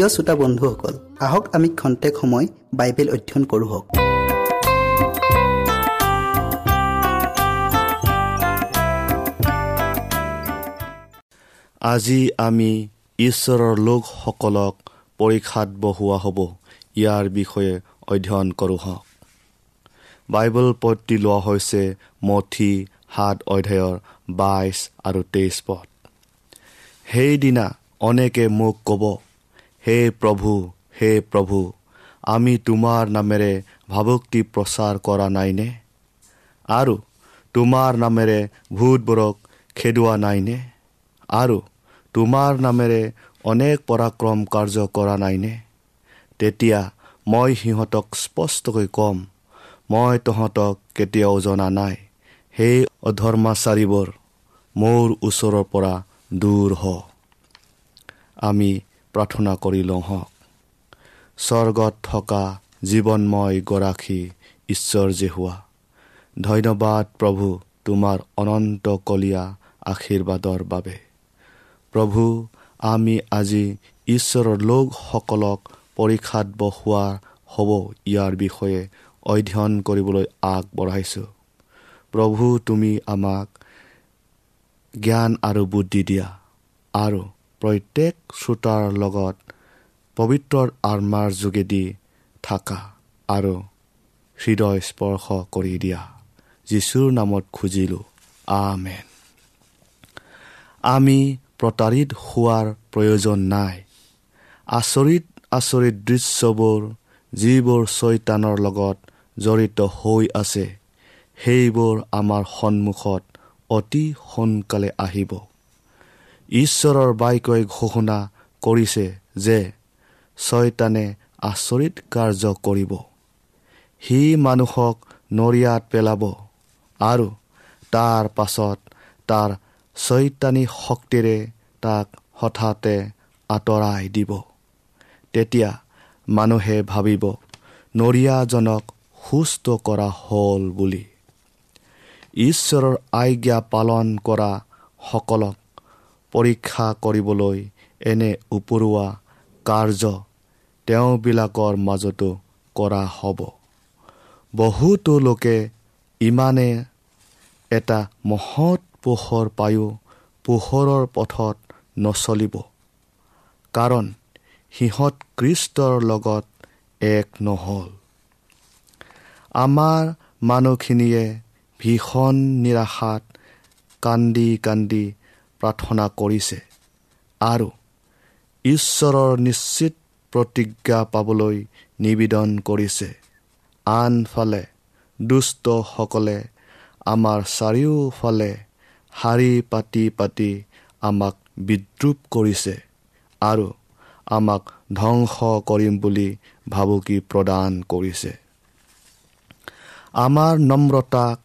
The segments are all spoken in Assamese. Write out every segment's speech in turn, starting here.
প্ৰিয় শ্ৰোতা বন্ধুসকল আহক আমি খন্তেক সময় বাইবেল অধ্যয়ন কৰোঁ আজি আমি ঈশ্বৰৰ লোকসকলক পৰীক্ষাত বহোৱা হ'ব ইয়াৰ বিষয়ে অধ্যয়ন কৰোঁ হওক। বাইবেল পদটি লোৱা হৈছে মঠি সাত অধ্যায়ৰ বাইছ আৰু তেইছ পদ। সেইদিনা অনেকে মোক ক'ব হে প্ৰভু হে প্ৰভু আমি তোমাৰ নামেৰে ভাবুক্তি প্ৰচাৰ কৰা নাইনে? আৰু তোমাৰ নামেৰে ভূতবোৰক খেদোৱা নাইনে? আৰু তোমাৰ নামেৰে অনেক পৰাক্ৰম কাৰ্য কৰা নাইনে? তেতিয়া মই সিহঁতক স্পষ্টকৈ ক'ম মই তহঁতক কেতিয়াও জনা নাই। সেই অধৰ্মাচাৰীবোৰ মোৰ ওচৰৰ পৰা দূৰ হ। আমি প্ৰাৰ্থনা কৰি লওঁ হওক স্বৰ্গত থকা জীৱনময় গৰাকী ঈশ্বৰ যে হোৱা ধন্যবাদ প্ৰভু তোমাৰ অনন্ত কলীয়া আশীৰ্বাদৰ বাবে। প্ৰভু আমি আজি ঈশ্বৰৰ লোকসকলক পৰীক্ষাত বহোৱা হ'ব ইয়াৰ বিষয়ে অধ্যয়ন কৰিবলৈ আগবঢ়াইছোঁ। প্ৰভু তুমি আমাক জ্ঞান আৰু বুদ্ধি দিয়া আৰু প্ৰত্যেক শ্ৰোতাৰ লগত পবিত্ৰ আত্মাৰ যোগেদি থাকা আৰু হৃদয় স্পৰ্শ কৰি দিয়া। যীশুৰ নামত খুজিলোঁ আমেন। আমি প্ৰতাৰিত হোৱাৰ প্ৰয়োজন নাই। আচৰিত আচৰিত দৃশ্যবোৰ যিবোৰ ছয়তানৰ লগত জড়িত হৈ আছে সেইবোৰ আমাৰ সন্মুখত অতি সোনকালে আহিব। ঈশ্বৰৰ বাক্যই ঘোষণা কৰিছে যে ছয়তানে আচৰিত কাৰ্য কৰিব। সি মানুহক নৰিয়াত পেলাব আৰু তাৰ পাছত তাৰ চৈতানী শক্তিৰে তাক হঠাতে আঁতৰাই দিব। তেতিয়া মানুহে ভাবিব নৰিয়াজনক সুস্থ কৰা হ'ল বুলি। ঈশ্বৰৰ আজ্ঞা পালন কৰা সকলক পৰীক্ষা কৰিবলৈ এনে উপৰুৱা কাৰ্য তেওঁবিলাকৰ মাজতো কৰা হ'ব। বহুতো লোকে ইমানে এটা মহৎ পোহৰ পায়ো পোহৰৰ পথত নচলিব। কাৰণ সিহঁত কৃষ্টৰ লগত এক নহ'ল। আমাৰ মানুহখিনিয়ে ভীষণ নিৰাশাত কান্দি কান্দি প্ৰাৰ্থনা কৰিছে আৰু ঈশ্বৰৰ নিশ্চিত প্ৰতিজ্ঞা পাবলৈ নিবেদন কৰিছে। আনফালে দুষ্টসকলে আমাৰ চাৰিওফালে শাৰী পাতি পাতি আমাক বিদ্ৰূপ কৰিছে আৰু আমাক ধ্বংস কৰিম বুলি ভাবুকি প্ৰদান কৰিছে। আমাৰ নম্ৰতাক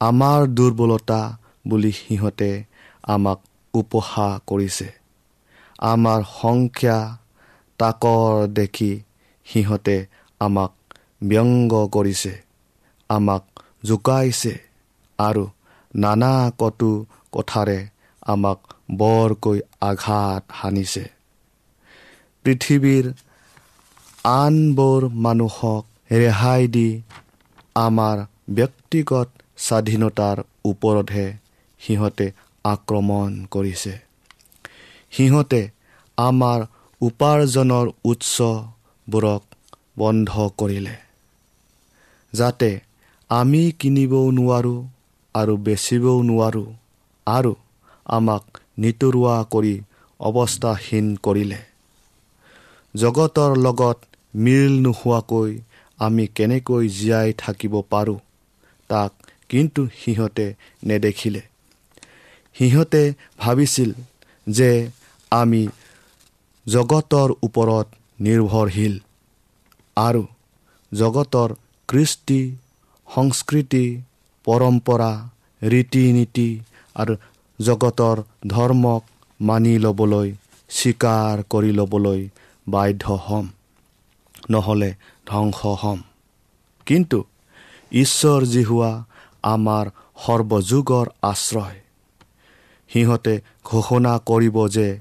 আমাৰ দুৰ্বলতা বুলি সিহঁতে আমাক উপহাস কৰিছে। আমাৰ সংখ্যা তাকৰ দেখি সিহঁতে আমাক ব্যংগ কৰিছে আমাক জোকাইছে আৰু নানা কটু কথাৰে আমাক বৰকৈ আঘাত সানিছে পৃথিৱীৰ আনবোৰ মানুহক ৰেহাই দি আমাৰ ব্যক্তিগত স্বাধীনতাৰ ওপৰতহে সিহঁতে আক্ৰমণ কৰিছে। সিহঁতে আমাৰ উপাৰ্জনৰ উৎসবোৰক বন্ধ কৰিলে যাতে আমি কিনিবও নোৱাৰোঁ আৰু বেচিবও নোৱাৰোঁ আৰু আমাক নিতৰুৱা কৰি অৱস্থাহীন কৰিলে। জগতৰ লগত মিল নোহোৱাকৈ আমি কেনেকৈ জীয়াই থাকিব পাৰোঁ তাক কিন্তু সিহঁতে নেদেখিলে। সিহঁতে ভাবিছিল যে আমি জগতৰ ওপৰত নিৰ্ভৰশীল। আৰু জগতৰ কৃষ্টি সংস্কৃতি পৰম্পৰা ৰীতি নীতি আৰু জগতৰ ধৰ্মক মানি ল'বলৈ স্বীকাৰ কৰি ল'বলৈ বাধ্য হ'ম। নহ'লে ধ্বংস হ'ম। কিন্তু ঈশ্বৰ যি হোৱা আমাৰ সৰ্বযুগৰ আশ্ৰয়। সিহঁতে ঘোষণা কৰিব যে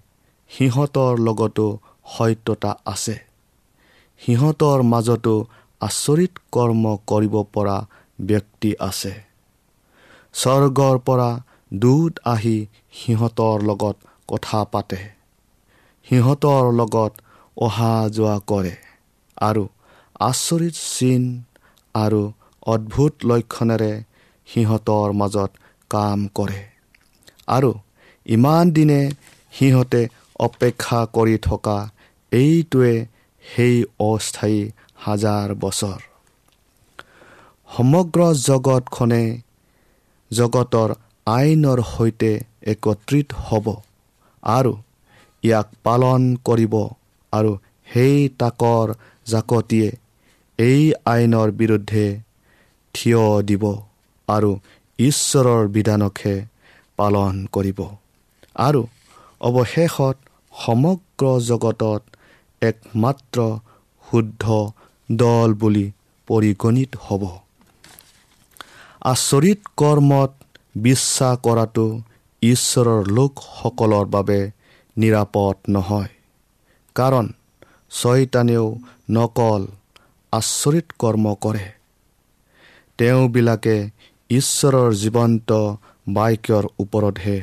সিহঁতৰ লগতো সত্যতা আছে। সিহঁতৰ মাজতো আচৰিত কৰ্ম কৰিব পৰা ব্যক্তি আছে। স্বৰ্গৰ পৰা দূত আহি সিহঁতৰ লগত কথা পাতে। সিহঁতৰ লগত অহা যোৱা কৰে আৰু আচৰিত চিন আৰু অদ্ভুত লক্ষণেৰে সিহঁতৰ মাজত কাম কৰে। আৰু ইমান দিনে সিহঁতে অপেক্ষা কৰি থকা এইটোৱে সেই অস্থায়ী হাজাৰ বছৰ। সমগ্ৰ জগতখনে জগতৰ আইনৰ সৈতে একত্ৰিত হ'ব আৰু ইয়াক পালন কৰিব আৰু সেই তাকৰ জাকতিয়ে এই আইনৰ বিৰুদ্ধে থিয় দিব আৰু ঈশ্বৰৰ বিধানকহে পালন কৰিব। আৰু অৱশেষত সমগ্ৰ জগতত একমাত্ৰ শুদ্ধ দল বুলি পৰিগণিত হ'ব। আচৰিত কৰ্মত বিশ্বাস কৰাটো ঈশ্বৰৰ লোকসকলৰ বাবে নিৰাপদ নহয়। কাৰণ ছয়তানেও নকল আচৰিত কৰ্ম কৰে। তেওঁবিলাকে ঈশ্বৰৰ জীৱন্ত বাক্যৰ ওপৰতহে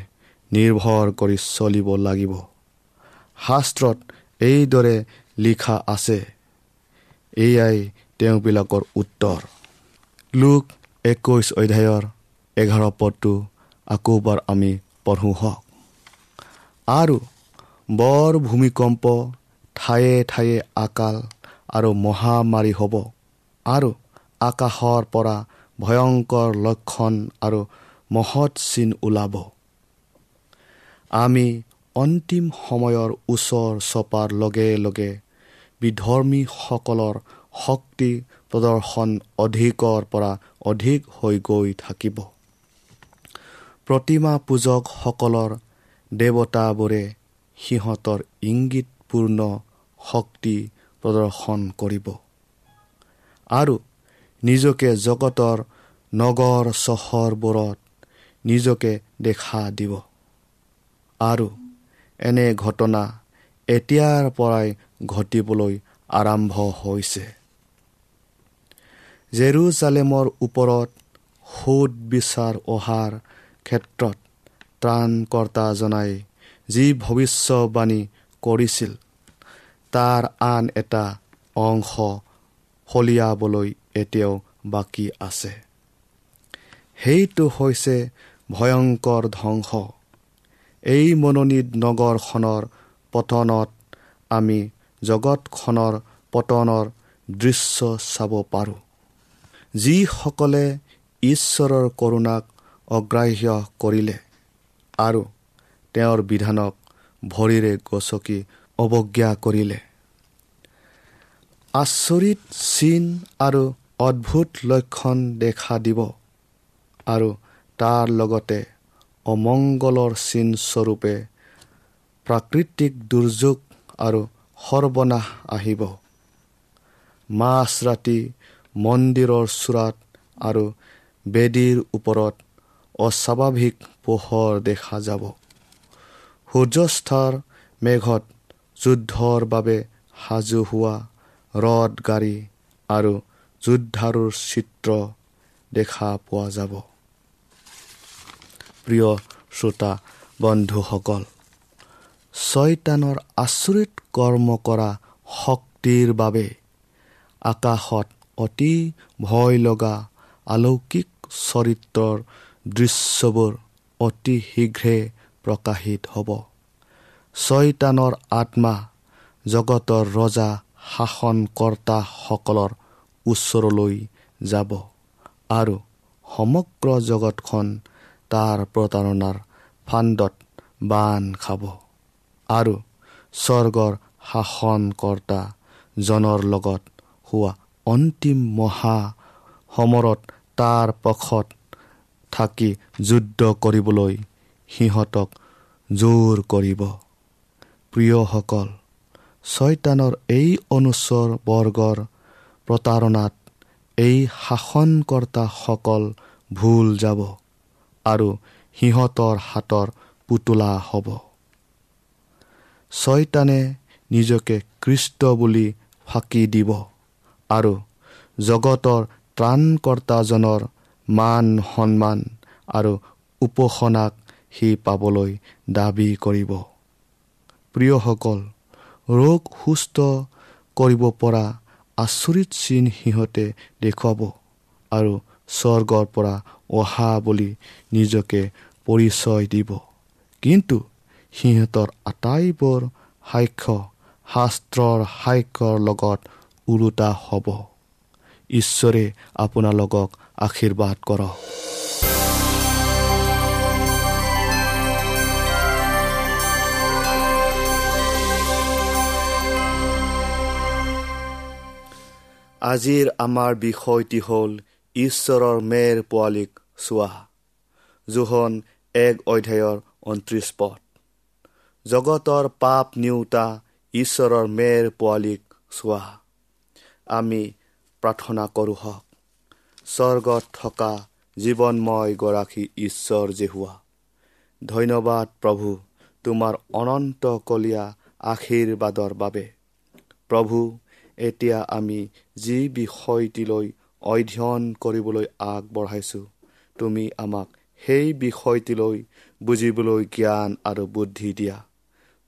নিৰ্ভৰ কৰি চলিব লাগিব। শাস্ত্ৰত এইদৰে লিখা আছে। এয়াই তেওঁবিলাকৰ উত্তৰ। লোক একৈছ অধ্যায়ৰ এঘাৰ পদটো আকৌবাৰ আমি পঢ়োঁ হওক। আৰু বৰ ভূমিকম্প ঠায়ে ঠায়ে আকাল আৰু মহামাৰী হ'ব। আৰু আকাশৰ পৰা ভয়ংকৰ লক্ষণ আৰু মহৎ চিন ওলাব। আমি অন্তিম সময়ৰ ওচৰ চপাৰ লগে লগে বিধৰ্মীসকলৰ শক্তি প্ৰদৰ্শন অধিকৰ পৰা অধিক হৈ গৈ থাকিব। প্ৰতিমা পূজকসকলৰ দেৱতাবোৰে সিহঁতৰ ইংগিতপূৰ্ণ শক্তি প্ৰদৰ্শন কৰিব। আৰু নিজকে জগতৰ নগৰ চহৰবোৰত নিজকে দেখা দিব। আৰু এনে ঘটনা এতিয়াৰ পৰাই ঘটিবলৈ আৰম্ভ হৈছে। জেৰুজালেমৰ ওপৰত সোধ বিচাৰ অহাৰ ক্ষেত্ৰত ত্ৰাণকৰ্তাজনাই যি ভৱিষ্যবাণী কৰিছিল তাৰ আন এটা অংশ ফলিয়াবলৈ এতিয়াও বাকী আছে। সেইটো হৈছে ভয়ংকৰ ধ্বংস। এই মনোনীত নগৰখনৰ পতনত আমি জগতখনৰ পতনৰ দৃশ্য চাব পাৰোঁ। যিসকলে ঈশ্বৰৰ কৰোণাক অগ্ৰাহ্য কৰিলে আৰু তেওঁৰ বিধানক ভৰিৰে গচকি অৱজ্ঞা কৰিলে। আচৰিত চিন আৰু অদ্ভুত লক্ষণ দেখা দিব আৰু তাৰ লগতে অমংগলৰ চিন স্বৰূপে প্ৰাকৃতিক দুৰ্যোগ আৰু সৰ্বনাশ আহিব। মাছ ৰাতি মন্দিৰৰ চূড়াত আৰু বেদীৰ ওপৰত অস্বাভাৱিক পোহৰ দেখা যাব। সূৰ্যস্থাৰ মেঘত যুদ্ধৰ বাবে সাজু হোৱা ৰদ গাড়ী আৰু যুদ্ধাৰুৰ চিত্ৰ দেখা পোৱা যাব। প্ৰিয় শ্ৰোতা বন্ধুসকল ছয়তানৰ আচৰিত কৰ্ম কৰা শক্তিৰ বাবে আকাশত অতি ভয় লগা আলৌকিক চৰিত্ৰৰ দৃশ্যবোৰ অতি শীঘ্ৰে প্ৰকাশিত হ'ব। ছয়তানৰ আত্মা জগতৰ ৰজা শাসনকৰ্তাসকলৰ ওচৰলৈ যাব আৰু সমগ্ৰ জগতখন তাৰ প্ৰতাৰণাৰ ফাণ্ডত বান খাব। আৰু স্বৰ্গৰ শাসনকৰ্তা জনৰ লগত হোৱা অন্তিম মহা সমৰত তাৰ পক্ষত থাকি যুদ্ধ কৰিবলৈ সিহঁতক জোৰ কৰিব। প্ৰিয়সকল ছয়তানৰ এই অনুচৰ বৰ্গৰ প্ৰতাৰণাত এই শাসনকৰ্তাসকল ভুল যাব। আৰু সিহঁতৰ হাতৰ পুতলা হ'ব। ছয়তানে নিজকে কৃষ্ট বুলি ফাঁকি দিব আৰু জগতৰ ত্ৰাণকৰ্তাজনৰ মান সন্মান আৰু উপাসনাক সি পাবলৈ দাবী কৰিব। প্ৰিয়সকল ৰোগ সুস্থ কৰিব পৰা আচৰিত চিন সিহঁতে দেখুৱাব আৰু স্বৰ্গৰ পৰা অহা বুলি নিজকে পৰিচয় দিব। কিন্তু সিহঁতৰ আটাইবোৰ সাক্ষ্য শাস্ত্ৰৰ সাক্ষ্যৰ লগত ওলোটা হ'ব। ঈশ্বৰে আপোনালোকক আশীৰ্বাদ কৰক। আজিৰ আমাৰ বিষয়টি হ'ল ঈশ্বৰৰ মেৰ পোৱালীক চোৱা। জোহন এক অধ্যায়ৰ ঊনত্ৰিছ পদ। জগতৰ পাপ নিওতা ঈশ্বৰৰ মেৰ পোৱালীক চোৱা। আমি প্ৰাৰ্থনা কৰোঁ হওক। স্বৰ্গত থকা জীৱনময় গৰাকী ঈশ্বৰ জেহুৱা। ধন্যবাদ প্ৰভু তোমাৰ অনন্তকলীয়া আশীৰ্বাদৰ বাবে। প্ৰভু এতিয়া আমি যি বিষয়টিলৈ অধ্যয়ন কৰিবলৈ আগবঢ়াইছোঁ। তুমি আমাক সেই বিষয়টিলৈ বুজিবলৈ জ্ঞান আৰু বুদ্ধি দিয়া।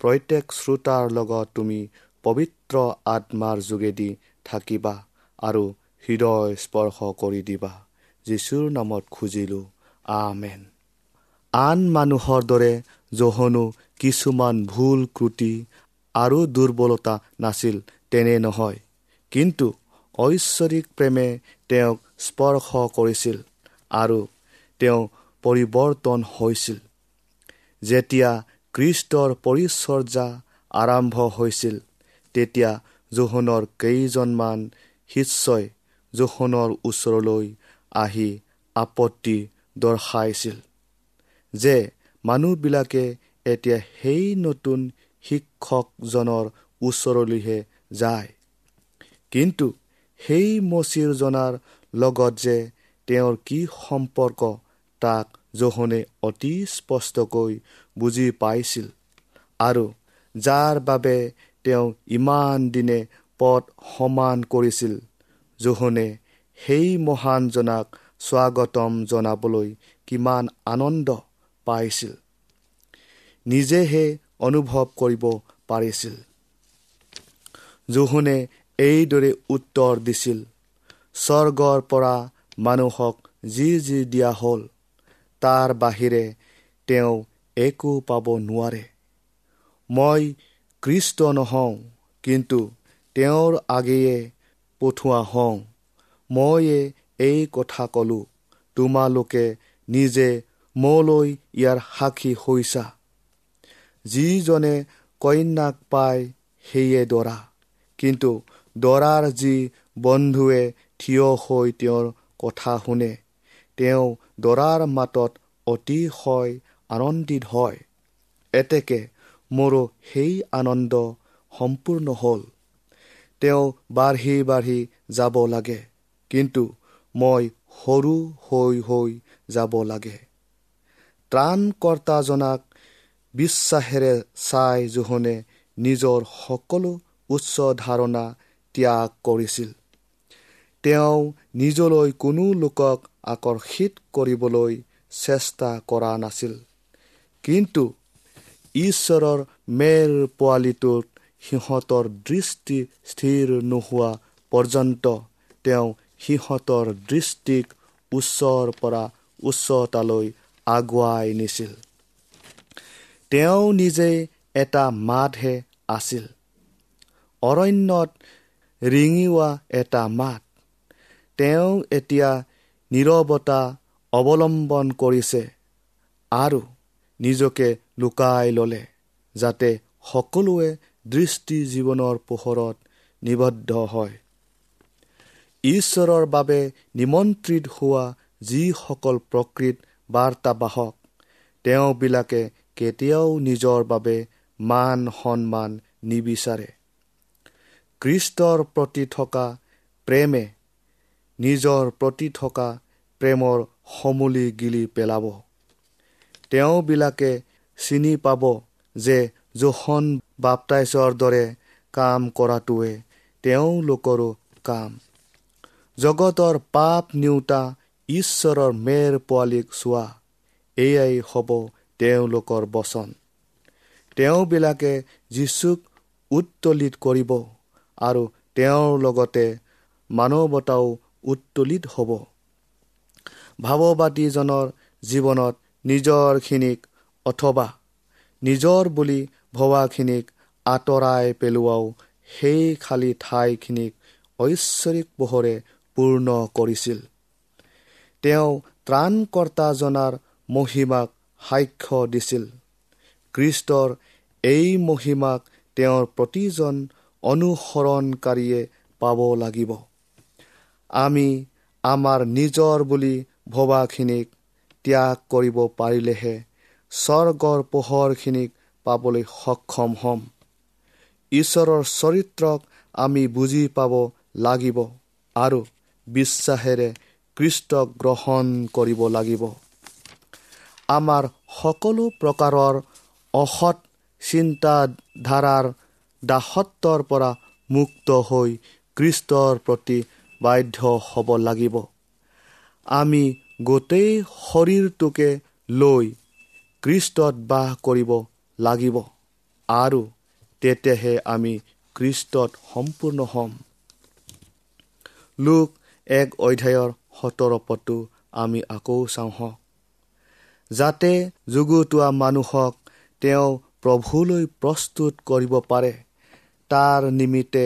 প্ৰত্যেক শ্ৰোতাৰ লগত তুমি পবিত্ৰ আত্মাৰ যোগেদি থাকিবা আৰু হৃদয় স্পৰ্শ কৰি দিবা। যীশুৰ নামত খুজিলোঁ আমেন। আন মানুহৰ দৰে জহনো কিছুমান ভুল ক্ৰুটি আৰু দুৰ্বলতা নাছিল তেনে নহয়। কিন্তু ঐশ্বৰিক প্ৰেমে তেওঁক স্পৰ্শ কৰিছিল আৰু তেওঁ পৰিৱৰ্তন হৈছিল। যেতিয়া কৃষ্টৰ পৰিচৰ্যা আৰম্ভ হৈছিল তেতিয়া জোহনৰ কেইজনমান শিষ্যই জোহনৰ ওচৰলৈ আহি আপত্তি দৰ্শাইছিল যে মানুহবিলাকে এতিয়া সেই নতুন শিক্ষকজনৰ ওচৰলৈহে যায়। কিন্তু সেই মচিৰজনাৰ লগত যে তেওঁৰ কি সম্পৰ্ক তাক জোহনে অতি স্পষ্টকৈ বুজি পাইছিল আৰু যাৰ বাবে তেওঁ ইমান দিনে পদ সমান কৰিছিল। জোহনে সেই মহানজনাক স্বাগতম জনাবলৈ কিমান আনন্দ পাইছিল। নিজেহে অনুভৱ কৰিব পাৰিছিল। জোহনে এইদৰে উত্তৰ দিছিল স্বৰ্গৰ পৰা মানুহক যি যি দিয়া হ'ল তাৰ বাহিৰে তেওঁ একো পাব নোৱাৰে। মই কৃষ্ট নহওঁ কিন্তু তেওঁৰ আগেয়ে পঠোৱা হওঁ। ময়ে এই কথা ক'লোঁ তোমালোকে নিজে মোলৈ ইয়াৰ সাক্ষী হৈছা। যিজনে কন্যাক পায় সেয়ে দৰা। কিন্তু দৰাৰ যি বন্ধুৱে থিয় হৈ তেওঁৰ কথা শুনে তেওঁ দৰাৰ মাতত অতিশয় আনন্দিত হয়। এতেকে মোৰো সেই আনন্দ সম্পূৰ্ণ হ'ল। তেওঁ বাঢ়ি বাঢ়ি যাব লাগে কিন্তু মই সৰু হৈ হৈ যাব লাগে। ত্ৰাণকৰ্তাজনাক বিশ্বাসেৰে চাই জোহনে নিজৰ সকলো উচ্চ ধাৰণা ত্যাগ কৰিছিল। তেওঁ নিজলৈ কোনো লোকক আকৰ্ষিত কৰিবলৈ চেষ্টা কৰা নাছিল। কিন্তু ঈশ্বৰৰ মেৰ পোৱালিটোত সিহঁতৰ দৃষ্টি স্থিৰ নোহোৱা পৰ্যন্ত তেওঁ সিহঁতৰ দৃষ্টিক উচ্চৰ পৰা উচ্চতালৈ আগুৱাই নিছিল। তেওঁ নিজেই এটা মাতহে আছিল। অৰণ্যত ৰিঙিওৱা এটা মাত। তেওঁ এতিয়া নিৰৱতা অৱলম্বন কৰিছে আৰু নিজকে লুকাই ল'লে যাতে সকলোৱে দৃষ্টি জীৱনৰ পোহৰত নিবদ্ধ হয়। ঈশ্বৰৰ বাবে নিমন্ত্ৰিত হোৱা যিসকল প্ৰকৃত বাৰ্তাবাহক তেওঁবিলাকে কেতিয়াও নিজৰ বাবে মান সন্মান নিবিচাৰে। কৃষ্টৰ প্ৰতি থকা প্ৰেমে নিজৰ প্ৰতি থকা প্ৰেমৰ সমূলি গিলি পেলাব। তেওঁবিলাকে চিনি পাব যে জোখন বাপটাইছৰ দৰে কাম কৰাটোৱে তেওঁলোকৰো কাম। জগতৰ পাপ নিওতা ঈশ্বৰৰ মেৰ পোৱালীক চোৱা এয়াই হ'ব তেওঁলোকৰ বচন। তেওঁবিলাকে যীচুক উত্তলিত কৰিব। আৰু তেওঁৰ লগতে মানৱতাও উত্তলিত হ'ব। ভাৱবাদীজনৰ জীৱনত নিজৰখিনিক অথবা নিজৰ বুলি ভবাখিনিক আঁতৰাই পেলোৱাও সেই খালী ঠাইখিনিক ঐশ্বৰিক পোহৰে পূৰ্ণ কৰিছিল। তেওঁ ত্ৰাণকৰ্তাজনাৰ মহিমাক সাক্ষ্য দিছিল। কৃষ্টৰ এই মহিমাক তেওঁৰ প্ৰতিজন অনুসৰণকাৰীয়ে পাব লাগিব। আমি আমাৰ নিজৰ বুলি ভবাখিনিক ত্যাগ কৰিব পাৰিলেহে স্বৰ্গৰ পোহৰখিনিক পাবলৈ সক্ষম হ'ম। ঈশ্বৰৰ চৰিত্ৰক আমি বুজি পাব লাগিব আৰু বিশ্বাসেৰে কৃষ্টক গ্ৰহণ কৰিব লাগিব। আমাৰ সকলো প্ৰকাৰৰ অসৎ চিন্তাধাৰাৰ দাসত্বৰ পৰা মুক্ত হৈ কৃষ্টৰ প্ৰতি বাধ্য হ'ব লাগিব। আমি গোটেই শৰীৰটোকে লৈ কৃষ্টত বাস কৰিব লাগিব আৰু তেতিয়াহে আমি কৃষ্টত সম্পূৰ্ণ হ'ম। লোক এক অধ্যায়ৰ সোতৰ পদটো আমি আকৌ চাওঁ যাতে যুগুতোৱা মানুহক তেওঁ প্ৰভুলৈ প্ৰস্তুত কৰিব পাৰে। তাৰ নিমিত্তে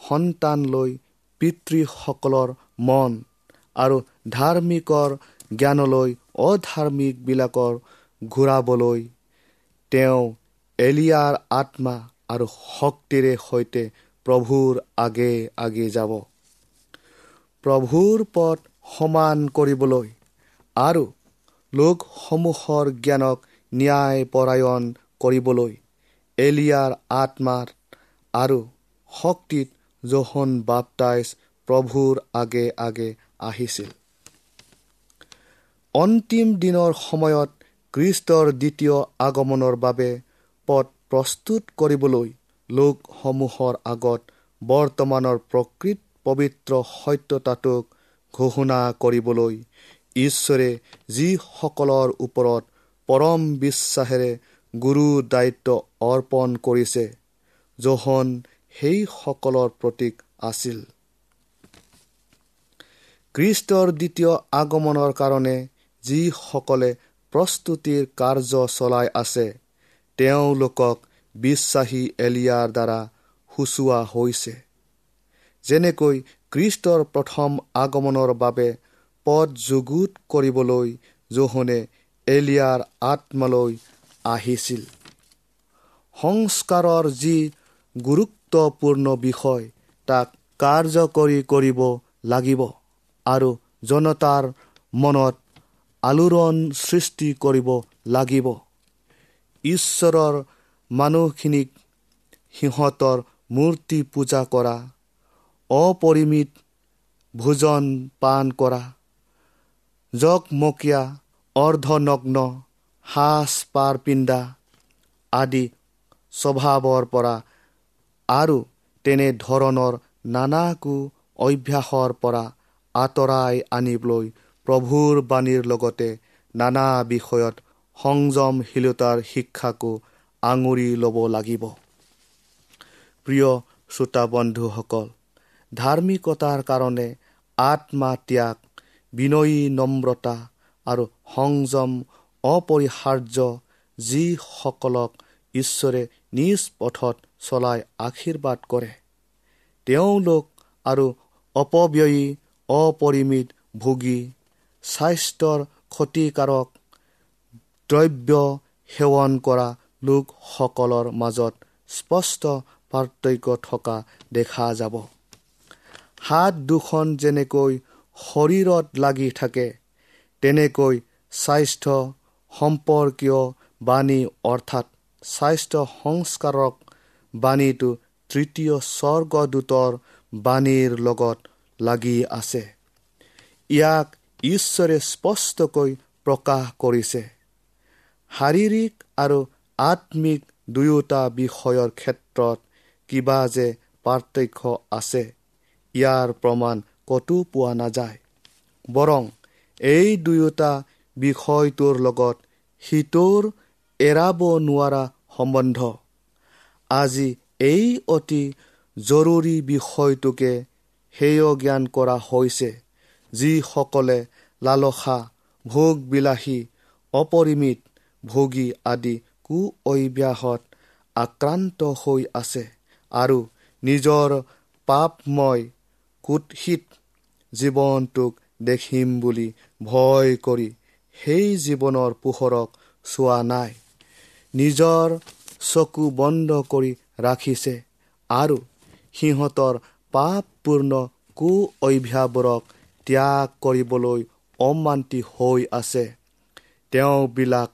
সন্তান লৈ পিতৃসকলৰ মন আৰু ধাৰ্মিকৰ জ্ঞানলৈ অধাৰ্মিকবিলাকৰ ঘূৰাবলৈ তেওঁ এলিয়াৰ আত্মা আৰু শক্তিৰে সৈতে প্ৰভুৰ আগে আগে যাব। প্ৰভুৰ পথ সমান কৰিবলৈ আৰু লোকসমূহৰ জ্ঞানক ন্যায়পৰায়ণ কৰিবলৈ এলিয়াৰ আত্মাৰ আৰু শক্তিত জোহন বাপটাইজ প্ৰভুৰ আগে আগে আহিছিল। অন্তিম দিনৰ সময়ত খ্ৰীষ্টৰ দ্বিতীয় আগমনৰ বাবে পথ প্ৰস্তুত কৰিবলৈ লোকসমূহৰ আগত বৰ্তমানৰ প্ৰকৃত পবিত্ৰ সত্যতাটোক ঘোষণা কৰিবলৈ ঈশ্বৰে যিসকলৰ ওপৰত পৰম বিশ্বাসেৰে গুৰু দায়িত্ব অৰ্পণ কৰিছে জোহন সেইসকলৰ প্ৰতীক আছিল। খ্ৰীষ্টৰ দ্বিতীয় আগমনৰ কাৰণে যিসকলে প্ৰস্তুতিৰ কাৰ্য চলাই আছে তেওঁলোকক বিশ্বাসী এলিয়াৰ দ্বাৰা সূচোৱা হৈছে। যেনেকৈ খ্ৰীষ্টৰ প্ৰথম আগমনৰ বাবে পদ যুগুত কৰিবলৈ জোহনে এলিয়াৰ আত্মালৈ আহিছিল। সংস্কাৰৰ যি গুৰুত্বপূৰ্ণ বিষয়। তাক কাৰ্যকৰী কৰিব লাগিব আৰু জনতাৰ মনত আলোড়ন সৃষ্টি কৰিব লাগিব। ঈশ্বৰৰ মানুহখিনিক সিহঁতৰ মূৰ্তি পূজা কৰা অপৰিমিত ভোজন পান কৰা জকমকীয়া অৰ্ধনগ্ন সাজ পাৰ পিন্ধা আদি স্বভাৱৰ পৰা আৰু তেনেধৰণৰ নানাকো অভ্যাসৰ পৰা আঁতৰাই আনিবলৈ প্ৰভুৰ বাণীৰ লগতে নানা বিষয়ত সংযমশীলতাৰ শিক্ষাকো আঙুৰি ল'ব লাগিব। প্ৰিয় শ্ৰোতা বন্ধুসকল ধাৰ্মিকতাৰ কাৰণে আত্মা ত্যাগ বিনয়ী নম্ৰতা আৰু সংযম অপৰিহাৰ্য যিসকলক ঈশ্বৰে নিজ পথত চলাই আশীৰ্বাদ কৰে। তেওঁলোক আৰু অপব্যয়ী অপৰিমিত ভোগী স্বাস্থ্যৰ ক্ষতিকাৰক দ্ৰব্য সেৱন কৰা লোকসকলৰ মাজত স্পষ্ট পাৰ্থক্য থকা দেখা যাব। হাত দুখন যেনেকৈ শৰীৰত লাগি থাকে তেনেকৈ স্বাস্থ্য সম্পৰ্কীয় বাণী অৰ্থাৎ স্বাস্থ্য সংস্কাৰক বাণীটো তৃতীয় স্বৰ্গদূতৰ বাণীৰ লগত লাগি আছে। ইয়াক ঈশ্বৰে স্পষ্টকৈ প্ৰকাশ কৰিছে। শাৰীৰিক আৰু আত্মিক দুয়োটা বিষয়ৰ ক্ষেত্ৰত কিবা যে পাৰ্থক্য আছে ইয়াৰ প্ৰমাণ ক'তো পোৱা নাযায়। বৰং এই দুয়োটা বিষয়টোৰ লগত সিটোৰ এৰাব নোৱাৰা সম্বন্ধ। আজি এই অতি জৰুৰী বিষয়টোকে সেয় জ্ঞান কৰা হৈছে যিসকলে লালসা ভোগবিলাসী অপৰিমিত ভোগী আদি কু অভ্যাসত আক্ৰান্ত হৈ আছে আৰু নিজৰ পাপময় কুৎসিত জীৱনটোক দেখিম বুলি ভয় কৰি সেই জীৱনৰ পোহৰক চোৱা নাই। নিজৰ চকু বন্ধ কৰি ৰাখিছে। আৰু সিহঁতৰ পাপপূৰ্ণ কু অভ্যাসবোৰক ত্যাগ কৰিবলৈ অমান্তি হৈ আছে। তেওঁবিলাক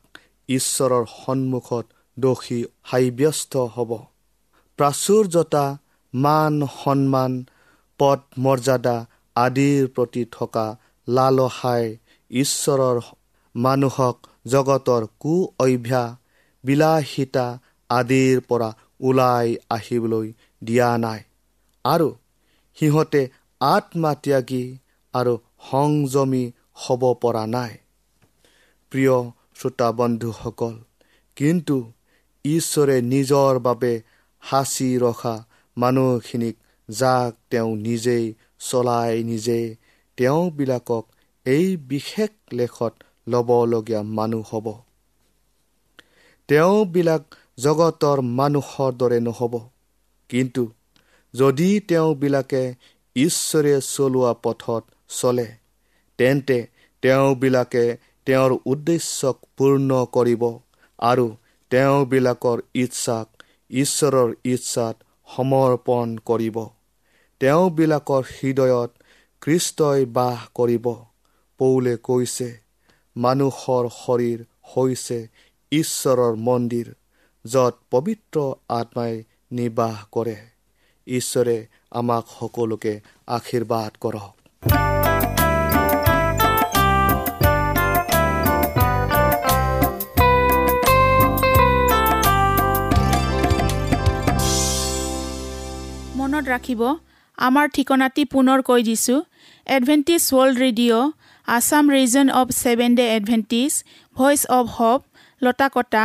ঈশ্বৰৰ সন্মুখত দোষী সাব্যস্ত হ'ব। প্ৰাচুৰ্যতা মান সন্মান পদ মৰ্যাদা আদিৰ প্ৰতি থকা লালসাই ঈশ্বৰৰ মানুহক জগতৰ কু অভ্যাস বিলাসিতা আদিৰ পৰা ওলাই আহিবলৈ দিয়া নাই। আৰু সিহঁতে আত্মা ত্যাগী আৰু সংযমী হ'ব পৰা নাই। প্ৰিয় শ্ৰোতা বন্ধুসকল কিন্তু ঈশ্বৰে নিজৰ বাবে সাঁচি ৰখা মানুহখিনিক যাক তেওঁ নিজেই চলাই নিজে তেওঁবিলাকক এই বিশেষ লেখত ল'বলগীয়া মানুহ হ'ব। তেওঁবিলাক জগতৰ মানুহৰ দৰে নহ'ব। কিন্তু যদি তেওঁবিলাকে ঈশ্বৰে চলোৱা পথত চলে তেন্তে তেওঁবিলাকে তেওঁৰ উদ্দেশ্যক পূৰ্ণ কৰিব আৰু তেওঁবিলাকৰ ইচ্ছাক ঈশ্বৰৰ ইচ্ছাত সমৰ্পণ কৰিব। তেওঁবিলাকৰ হৃদয়ত কৃষ্টই বাস কৰিব। পৌলে কৈছে মানুহৰ শৰীৰ হৈছে ঈশ্বৰৰ মন্দিৰ। য'ত পবিত্ৰ আত্মাই নিবাস কৰে। ঈশ্বৰে আমাক সকলোকে আশীৰ্বাদ কৰক। মনত ৰাখিব আমাৰ ঠিকনাটি পুনৰ কৈ দিছোঁ। Adventist world radio' Assam region of seven day Adventist voice of hope Latakata.